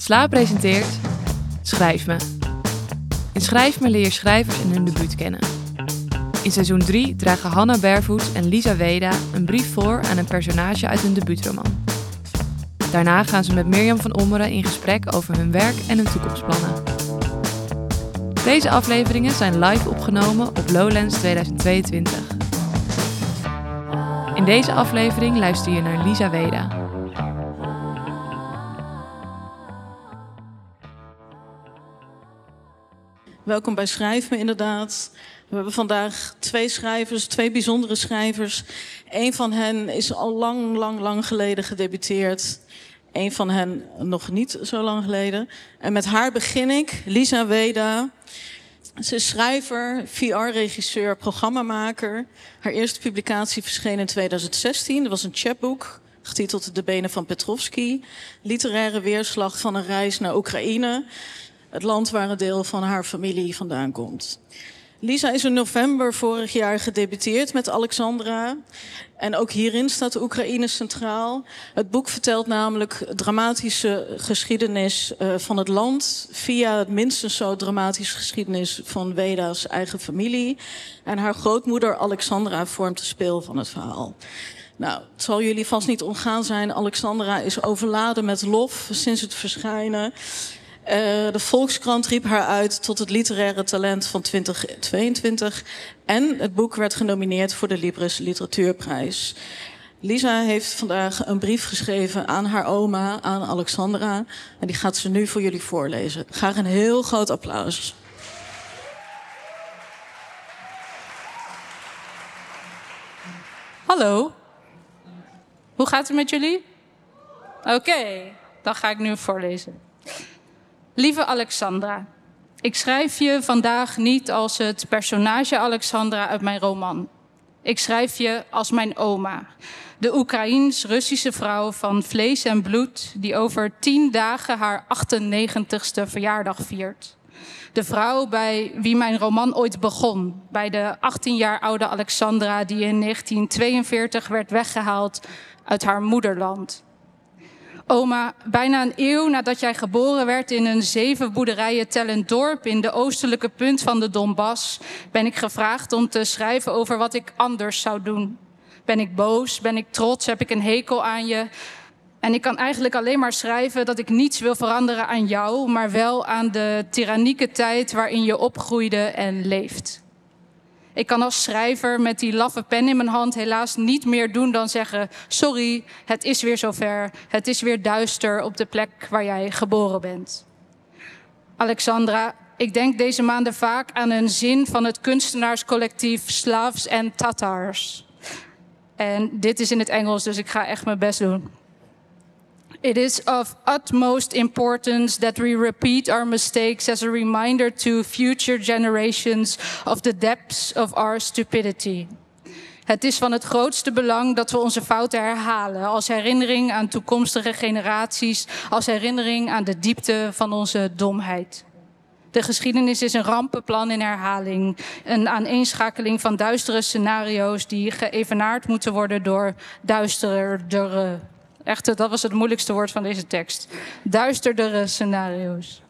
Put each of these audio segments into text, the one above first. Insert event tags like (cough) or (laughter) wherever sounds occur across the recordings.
Sla presenteert Schrijf me. In Schrijf me leer schrijvers en hun debuut kennen. In seizoen 3 dragen Hanna Bervoets en Lisa Weda een brief voor aan een personage uit hun debuutroman. Daarna gaan ze met Mirjam van Ommeren in gesprek over hun werk en hun toekomstplannen. Deze afleveringen zijn live opgenomen op Lowlands 2022. In deze aflevering luister je naar Lisa Weda. Welkom bij Schrijf Me inderdaad. We hebben vandaag twee schrijvers, twee bijzondere schrijvers. Een van hen is al lang, lang, lang geleden gedebuteerd. Een van hen nog niet zo lang geleden. En met haar begin ik, Lisa Weda. Ze is schrijver, VR-regisseur, programmamaker. Haar eerste publicatie verscheen in 2016. Dat was een chapboek, getiteld De Benen van Petrovski. Literaire weerslag van een reis naar Oekraïne. Het land waar een deel van haar familie vandaan komt. Lisa is in november vorig jaar gedebuteerd met Alexandra. En ook hierin staat de Oekraïne centraal. Het boek vertelt namelijk dramatische geschiedenis uh, van het land... via het minstens zo dramatische geschiedenis van Veda's eigen familie. En haar grootmoeder Alexandra vormt de speel van het verhaal. Nou, het zal jullie vast niet ontgaan zijn. Alexandra is overladen met lof sinds het verschijnen. Uh, de Volkskrant riep haar uit tot het literaire talent van 2022. En het boek werd genomineerd voor de Libris Literatuurprijs. Lisa heeft vandaag een brief geschreven aan haar oma, aan Alexandra. En die gaat ze nu voor jullie voorlezen. Graag een heel groot applaus. Hallo. Hoe gaat het met jullie? Oké, dan ga ik nu voorlezen. Lieve Alexandra, ik schrijf je vandaag niet als het personage Alexandra uit mijn roman. Ik schrijf je als mijn oma, de Oekraïens-Russische vrouw van vlees en bloed die over tien dagen haar 98ste verjaardag viert. De vrouw bij wie mijn roman ooit begon, bij de 18 jaar oude Alexandra die in 1942 werd weggehaald uit haar moederland. Oma, bijna een eeuw nadat jij geboren werd in een zeven boerderijen tellend dorp in de oostelijke punt van de Donbass, ben ik gevraagd om te schrijven over wat ik anders zou doen. Ben ik boos? Ben ik trots? Heb ik een hekel aan je? En ik kan eigenlijk alleen maar schrijven dat ik niets wil veranderen aan jou, maar wel aan de tyrannieke tijd waarin je opgroeide en leeft. Ik kan als schrijver met die laffe pen in mijn hand helaas niet meer doen dan zeggen: Sorry, het is weer zover. Het is weer duister op de plek waar jij geboren bent. Alexandra, ik denk deze maanden vaak aan een zin van het kunstenaarscollectief Slavs en Tatars. En dit is in het Engels, dus ik ga echt mijn best doen. It is of utmost importance that we repeat our mistakes as a reminder to future generations of the depths of our stupidity. Het is van het grootste belang dat we onze fouten herhalen als herinnering aan toekomstige generaties, als herinnering aan de diepte van onze domheid. De geschiedenis is een rampenplan in herhaling, een aaneenschakeling van duistere scenario's die geëvenaard moeten worden door duisterdere Echt, dat was het moeilijkste woord van deze tekst. Duisterdere scenario's.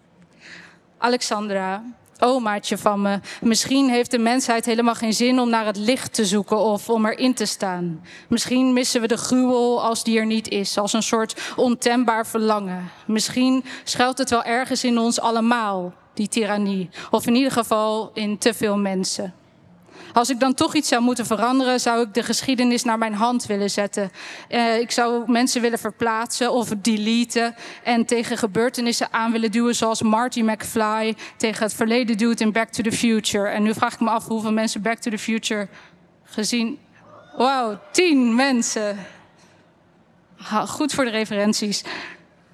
Alexandra, omaatje van me. Misschien heeft de mensheid helemaal geen zin om naar het licht te zoeken of om erin te staan. Misschien missen we de gruwel als die er niet is, als een soort ontembaar verlangen. Misschien schuilt het wel ergens in ons allemaal, die tirannie. Of in ieder geval in te veel mensen. Als ik dan toch iets zou moeten veranderen, zou ik de geschiedenis naar mijn hand willen zetten. Uh, ik zou mensen willen verplaatsen of deleten en tegen gebeurtenissen aan willen duwen, zoals Marty McFly tegen het verleden doet in Back to the Future. En nu vraag ik me af hoeveel mensen Back to the Future gezien. Wauw, tien mensen. Goed voor de referenties.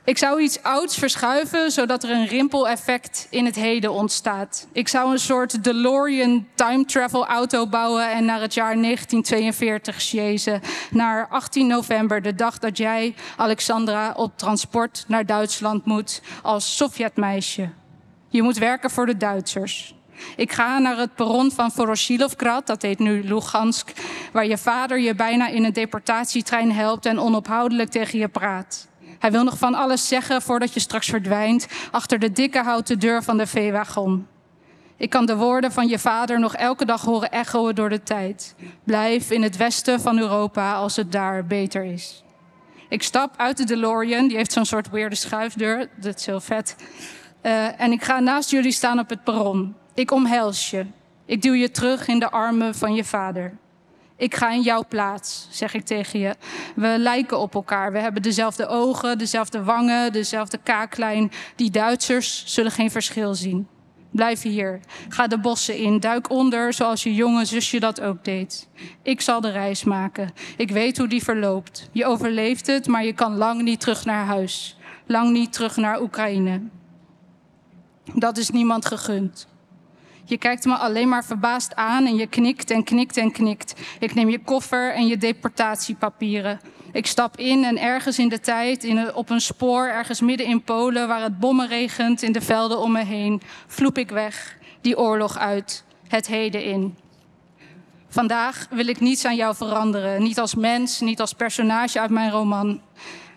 Ik zou iets ouds verschuiven, zodat er een rimpeleffect in het heden ontstaat. Ik zou een soort DeLorean time travel auto bouwen en naar het jaar 1942 sjezen. Naar 18 november, de dag dat jij, Alexandra, op transport naar Duitsland moet als Sovjetmeisje. Je moet werken voor de Duitsers. Ik ga naar het perron van Voroshilovgrad, dat heet nu Lugansk, waar je vader je bijna in een deportatietrein helpt en onophoudelijk tegen je praat. Hij wil nog van alles zeggen voordat je straks verdwijnt achter de dikke houten deur van de veewagon. Ik kan de woorden van je vader nog elke dag horen echoen door de tijd. Blijf in het westen van Europa als het daar beter is. Ik stap uit de DeLorean, die heeft zo'n soort weirde schuifdeur, dat is heel vet. Uh, en ik ga naast jullie staan op het perron. Ik omhels je. Ik duw je terug in de armen van je vader. Ik ga in jouw plaats, zeg ik tegen je. We lijken op elkaar. We hebben dezelfde ogen, dezelfde wangen, dezelfde kaaklijn. Die Duitsers zullen geen verschil zien. Blijf hier. Ga de bossen in. Duik onder zoals je jonge zusje dat ook deed. Ik zal de reis maken. Ik weet hoe die verloopt. Je overleeft het, maar je kan lang niet terug naar huis. Lang niet terug naar Oekraïne. Dat is niemand gegund. Je kijkt me alleen maar verbaasd aan en je knikt en knikt en knikt. Ik neem je koffer en je deportatiepapieren. Ik stap in en ergens in de tijd, in op een spoor, ergens midden in Polen, waar het bommen regent in de velden om me heen, vloep ik weg, die oorlog uit, het heden in. Vandaag wil ik niets aan jou veranderen, niet als mens, niet als personage uit mijn roman.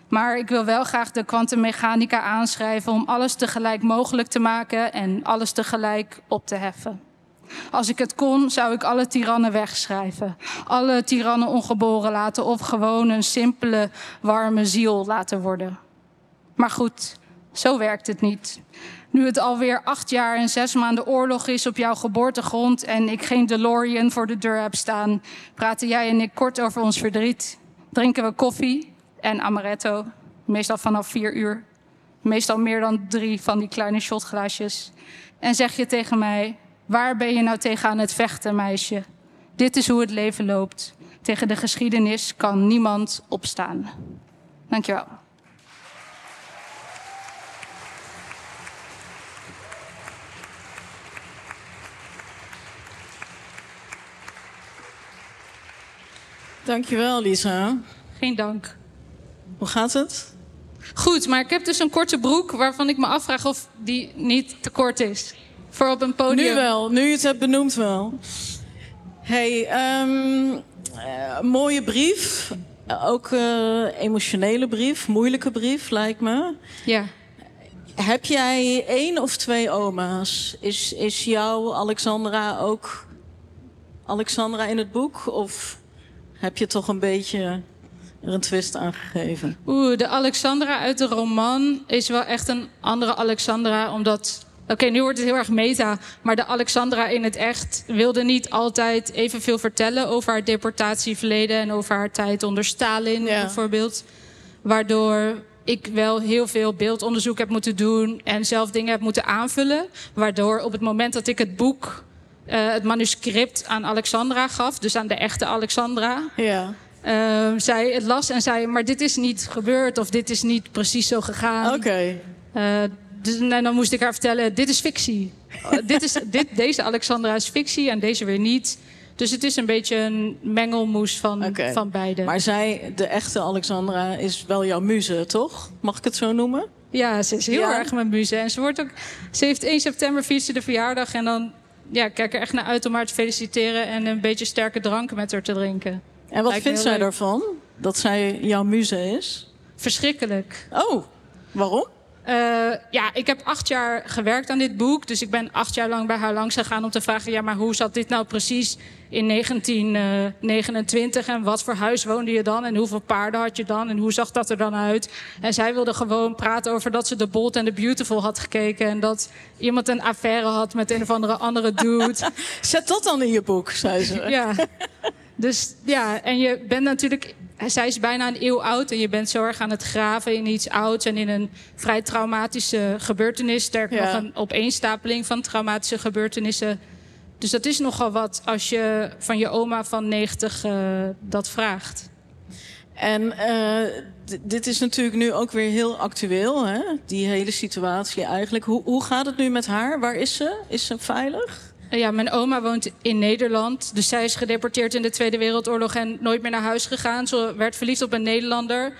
Maar ik wil wel graag de kwantummechanica aanschrijven om alles tegelijk mogelijk te maken en alles tegelijk op te heffen. Als ik het kon, zou ik alle tirannen wegschrijven. Alle tirannen ongeboren laten of gewoon een simpele, warme ziel laten worden. Maar goed, zo werkt het niet. Nu het alweer acht jaar en zes maanden oorlog is op jouw geboortegrond en ik geen DeLorean voor de deur heb staan, praten jij en ik kort over ons verdriet. Drinken we koffie en amaretto, meestal vanaf vier uur. Meestal meer dan drie van die kleine shotglaasjes. En zeg je tegen mij: Waar ben je nou tegen aan het vechten, meisje? Dit is hoe het leven loopt. Tegen de geschiedenis kan niemand opstaan. Dankjewel. Dankjewel, Lisa. Geen dank. Hoe gaat het? Goed, maar ik heb dus een korte broek waarvan ik me afvraag of die niet te kort is. Voor op een podium. Nu wel, nu je het hebt benoemd wel. hey, um, mooie brief. Ook uh, emotionele brief, moeilijke brief lijkt me. Ja. Heb jij één of twee oma's? Is, is jouw Alexandra ook Alexandra in het boek? Of heb je toch een beetje er een twist aan gegeven? Oeh, de Alexandra uit de roman is wel echt een andere Alexandra, omdat Oké, nu wordt het heel erg meta. Maar de Alexandra in het echt wilde niet altijd evenveel vertellen over haar deportatieverleden en over haar tijd onder Stalin bijvoorbeeld. Waardoor ik wel heel veel beeldonderzoek heb moeten doen en zelf dingen heb moeten aanvullen. Waardoor op het moment dat ik het boek, uh, het manuscript aan Alexandra gaf, dus aan de echte Alexandra. Ja. Uh, zij het las en zei: Maar dit is niet gebeurd of dit is niet precies zo gegaan. Oké. Okay. Uh, dus, en dan moest ik haar vertellen, dit is fictie. Oh, dit is, (laughs) dit, deze Alexandra is fictie en deze weer niet. Dus het is een beetje een mengelmoes van, van beide. Maar zij, de echte Alexandra, is wel jouw muze, toch? Mag ik het zo noemen? Ja, ze is heel erg mijn muze. En ze, wordt ook, ze heeft 1 september viert de verjaardag. En dan ja, kijk er echt naar uit om haar te feliciteren... en een beetje sterke drank met haar te drinken. En wat vindt zij ervan, dat zij jouw muze is? Verschrikkelijk. Oh, waarom? Uh, ja, ik heb acht jaar gewerkt aan dit boek. Dus ik ben acht jaar lang bij haar langs gegaan om te vragen: ja, maar hoe zat dit nou precies in 1929? En wat voor huis woonde je dan? En hoeveel paarden had je dan? En hoe zag dat er dan uit? En zij wilde gewoon praten over dat ze The Bold and the Beautiful had gekeken. En dat iemand een affaire had met een of andere andere dude. (laughs) Zet dat dan in je boek, zei ze. ja. (laughs) Dus ja, en je bent natuurlijk zij is bijna een eeuw oud en je bent zo erg aan het graven in iets ouds en in een vrij traumatische gebeurtenis. Sterker nog een opeenstapeling van traumatische gebeurtenissen. Dus dat is nogal wat als je van je oma van 90 uh, eh, dat vraagt. En uh, dit is natuurlijk nu ook weer heel actueel, hè? die hele situatie eigenlijk. Hoe, hoe gaat het nu met haar? Waar is ze? Is ze veilig? Ja, mijn oma woont in Nederland. Dus zij is gedeporteerd in de Tweede Wereldoorlog en nooit meer naar huis gegaan. Ze werd verliefd op een Nederlander.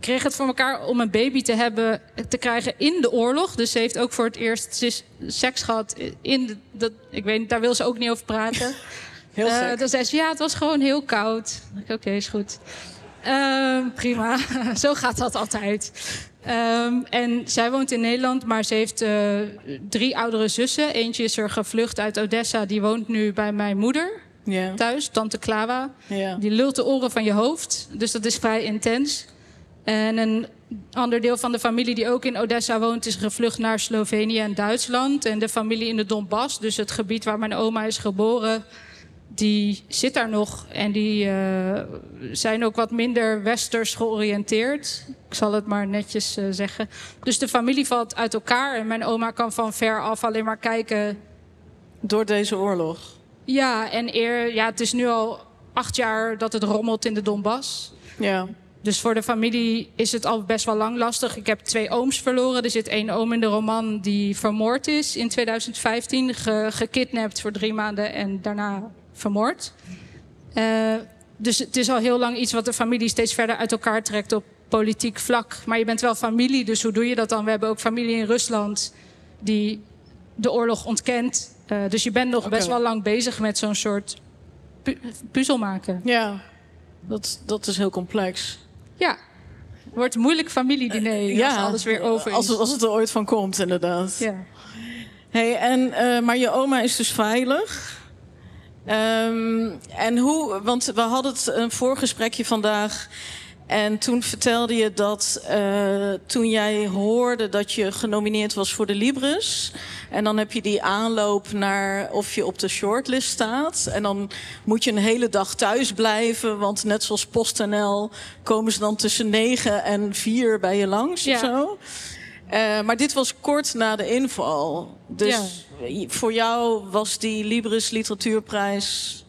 Kreeg het voor elkaar om een baby te hebben, te krijgen in de oorlog. Dus ze heeft ook voor het eerst seks gehad in de, dat, ik weet niet, daar wil ze ook niet over praten. (laughs) Heel uh, Dan zei ze, ja, het was gewoon heel koud. Oké, is goed. Prima. (laughs) Zo gaat dat altijd. Ehm, en zij woont in Nederland, maar ze heeft eh, drie oudere zussen. Eentje is er gevlucht uit Odessa. Die woont nu bij mijn moeder thuis, tante. Ja. Die lult de oren van je hoofd. Dus dat is vrij intens. En een ander deel van de familie die ook in Odessa woont... is gevlucht naar Slovenië en Duitsland. En de familie in de Donbass, dus het gebied waar mijn oma is geboren... die zit daar nog. En die eh, zijn ook wat minder westers georiënteerd. Ik zal het maar netjes eh, zeggen. Dus de familie valt uit elkaar. En mijn oma kan van ver af alleen maar kijken Door deze oorlog. ja, en eer, ja, het is nu al acht jaar dat het rommelt in de Donbass. Ja. Dus voor de familie is het al best wel lang lastig. Ik heb twee ooms verloren. Er zit één oom in de roman die vermoord is in 2015. Ge, gekidnapt voor drie maanden en daarna vermoord. Eh, dus het is al heel lang iets wat de familie steeds verder uit elkaar trekt op politiek vlak. Maar je bent wel familie, dus hoe doe je dat dan? We hebben ook familie in Rusland die de oorlog ontkent. Eh, dus je bent nog best wel lang bezig met zo'n soort pu- puzzel maken. Ja. Dat, dat is heel complex. Ja, wordt een moeilijk familiediner als alles weer over is. Als, het- als het er ooit van komt, inderdaad. Ja. Hey, en, maar je oma is dus veilig. Ehm, en hoe, want we hadden het een voorgesprekje vandaag. En toen vertelde je dat eh, toen jij hoorde dat je genomineerd was voor de Libris. En dan heb je die aanloop naar of je op de shortlist staat. En dan moet je een hele dag thuis blijven. Want net zoals PostNL komen ze dan tussen negen en vier bij je langs Ja. of zo. Eh, maar dit was kort na de inval. Dus voor jou was die Libris Literatuurprijs...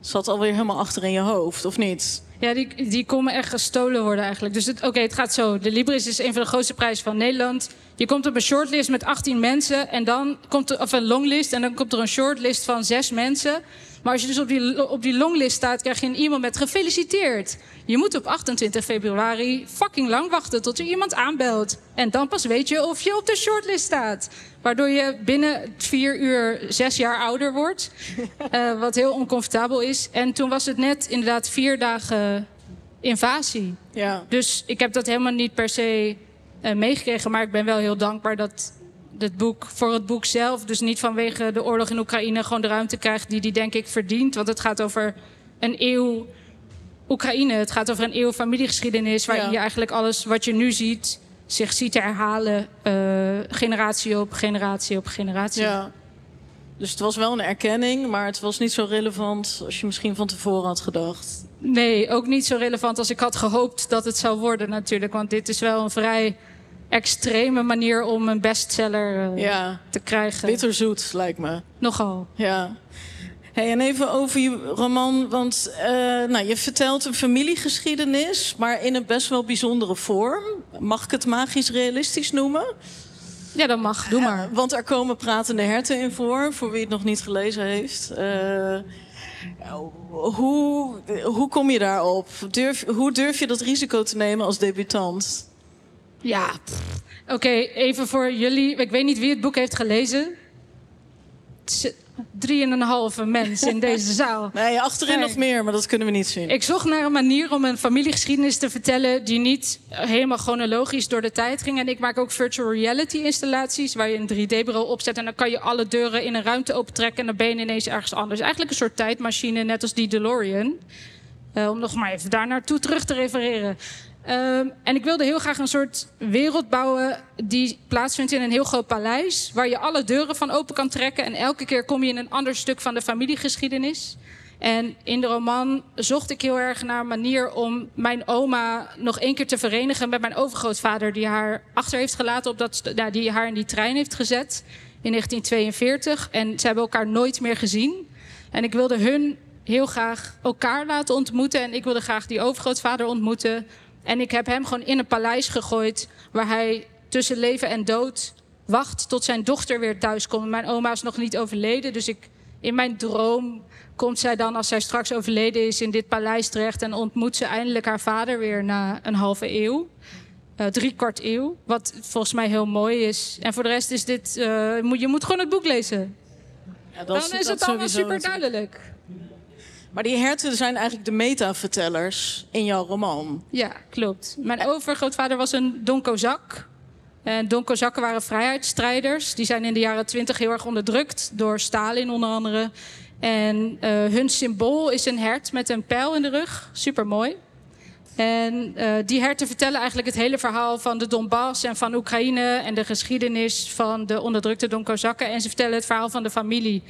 zat alweer helemaal achter in je hoofd, of niet? Ja, die, die kon me echt gestolen worden eigenlijk. Dus oké, het gaat zo. De Libris is een van de grootste prijzen van Nederland. Je komt op een shortlist met 18 mensen en dan komt er, of een longlist en dan komt er een shortlist van zes mensen. Maar als je dus op die, op die longlist staat, krijg je een e-mail met gefeliciteerd. Je moet op 28 februari fucking lang wachten tot er iemand aanbelt. En dan pas weet je of je op de shortlist staat. Waardoor je binnen vier uur zes jaar ouder wordt. (laughs) Eh, wat heel oncomfortabel is. En toen was het net inderdaad vier dagen invasie. Ja. Dus ik heb dat helemaal niet per se eh, meegekregen. Maar ik ben wel heel dankbaar dat het boek voor het boek zelf... dus niet vanwege de oorlog in Oekraïne... gewoon de ruimte krijgt die die denk ik verdient. Want het gaat over een eeuw Oekraïne. Het gaat over een eeuw familiegeschiedenis... waarin Ja. je eigenlijk alles wat je nu ziet... zich ziet herhalen eh, generatie op generatie op generatie. ja. Dus het was wel een erkenning, maar het was niet zo relevant... als je misschien van tevoren had gedacht. Nee, ook niet zo relevant als ik had gehoopt dat het zou worden natuurlijk. Want dit is wel een vrij extreme manier om een bestseller eh, Ja, te krijgen. bitterzoet lijkt me. Nogal. Ja. Hey, en even over je roman, want eh, nou, je vertelt een familiegeschiedenis, maar in een best wel bijzondere vorm. Mag ik het magisch realistisch noemen? Ja, dat mag. Doe maar. Eh, want er komen pratende herten in voor, voor wie het nog niet gelezen heeft. Hoe, hoe kom je daarop? Durf, hoe durf je dat risico te nemen als debutant? Ja. Oké, even voor jullie. Ik weet niet wie het boek heeft gelezen. Het is Drie en een halve mens in deze (laughs) zaal. Nee, achterin Nee. nog meer, maar dat kunnen we niet zien. Ik zocht naar een manier om een familiegeschiedenis te vertellen die niet helemaal chronologisch door de tijd ging. En ik maak ook virtual reality installaties waar je een 3D-bureau opzet en dan kan je alle deuren in een ruimte opentrekken en dan ben je ineens ergens anders. Eigenlijk een soort tijdmachine, net als die DeLorean. Eh, om nog maar even daar naartoe terug te refereren. Ehm, en ik wilde heel graag een soort wereld bouwen die plaatsvindt in een heel groot paleis. Waar je alle deuren van open kan trekken. En elke keer kom je in een ander stuk van de familiegeschiedenis. En in de roman zocht ik heel erg naar een manier om mijn oma nog één keer te verenigen met mijn overgrootvader, die haar achter heeft gelaten op dat, die haar in die trein heeft gezet in 1942. En ze hebben elkaar nooit meer gezien. En ik wilde hun heel graag elkaar laten ontmoeten. En ik wilde graag die overgrootvader ontmoeten. En ik heb hem gewoon in een paleis gegooid waar hij tussen leven en dood wacht tot zijn dochter weer thuis komt. Mijn oma is nog niet overleden, dus ik, in mijn droom komt zij dan, als zij straks overleden is, in dit paleis terecht en ontmoet ze eindelijk haar vader weer na een halve eeuw. Eh, drie kwart eeuw, wat volgens mij heel mooi is. En voor de rest is dit, moet, je moet gewoon het boek lezen. Ja, dat Dan is dat het allemaal super duidelijk. Maar die herten zijn eigenlijk de metavertellers in jouw roman. Ja, klopt. Mijn overgrootvader was een Don Kozak. En Don Kozakken waren vrijheidsstrijders. Die zijn in de jaren twintig heel erg onderdrukt door Stalin onder andere. En uh, hun symbool is een hert met een pijl in de rug. Super mooi. En uh, die herten vertellen eigenlijk het hele verhaal van de Donbass en van Oekraïne en de geschiedenis van de onderdrukte Don Kozakken. En ze vertellen het verhaal van de familie.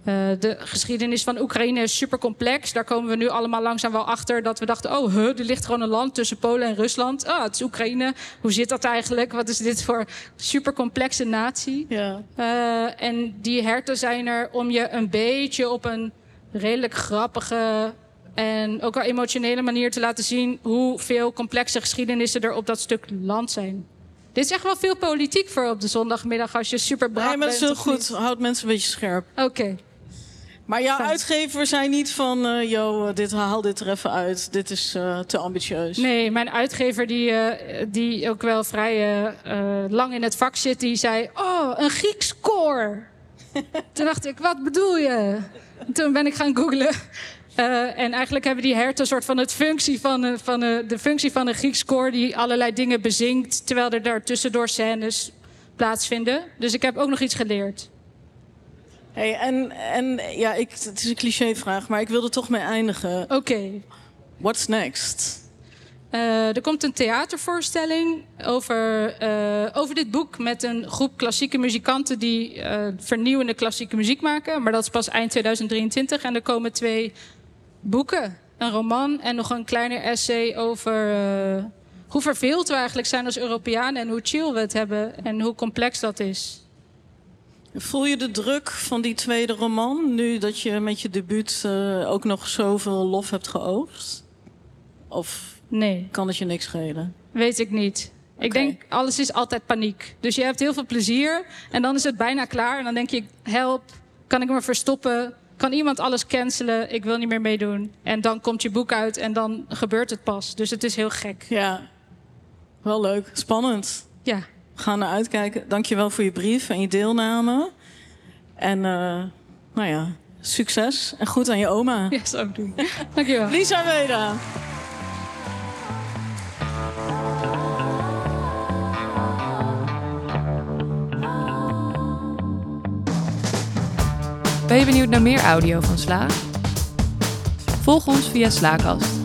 Uh, de geschiedenis van Oekraïne is super complex. Daar komen we nu allemaal langzaam wel achter dat we dachten: oh, huh, er ligt gewoon een land tussen Polen en Rusland. Ah, oh, het is Oekraïne. Hoe zit dat eigenlijk? Wat is dit voor super complexe natie? Ja. Uh, en die herten zijn er om je een beetje op een redelijk grappige en ook wel emotionele manier te laten zien hoeveel complexe geschiedenissen er op dat stuk land zijn. Dit is echt wel veel politiek voor op de zondagmiddag als je super braaf nee, maar bent. Nee, maar goed. Houdt mensen een beetje scherp. Oké. Okay. Maar jouw uitgever zei niet van, uh, yo, dit, haal dit er even uit. Dit is uh, te ambitieus. Nee, mijn uitgever, die, uh, die ook wel vrij lang in het vak zit, die zei... Oh, een Grieks koor. (laughs) Toen dacht ik, wat bedoel je? Toen ben ik gaan googlen. En eigenlijk hebben die herten een soort van, het functie van, van de functie van een Grieks koor... die allerlei dingen bezingt, terwijl er daar tussendoor scènes plaatsvinden. Dus ik heb ook nog iets geleerd. Hey, en en ja, ik, het is een clichévraag, maar ik wil er toch mee eindigen. Oké. Okay. What's next? Uh, er komt een theatervoorstelling over, uh, over dit boek met een groep klassieke muzikanten die uh, vernieuwende klassieke muziek maken. Maar dat is pas eind 2023. En er komen twee boeken: een roman en nog een kleiner essay over hoe verveeld we eigenlijk zijn als Europeanen en hoe chill we het hebben en hoe complex dat is. Voel je de druk van die tweede roman nu dat je met je debuut ook nog zoveel lof hebt geoogst? Of Nee. Kan het je niks schelen? Weet ik niet. Okay. Ik denk, alles is altijd paniek. Dus je hebt heel veel plezier en dan is het bijna klaar. En dan denk je, help, kan ik me verstoppen? Kan iemand alles cancelen? Ik wil niet meer meedoen. En dan komt je boek uit en dan gebeurt het pas. Dus het is heel gek. Ja, wel leuk. Spannend. Ja. We gaan naar uitkijken. Dankjewel voor je brief en je deelname. En uh, nou ja, succes en goed aan je oma. Ja, zou ik doen. (laughs) Dankjewel. Lisa Weda. Ben je benieuwd naar meer audio van Sla? Volg ons via Slaakast.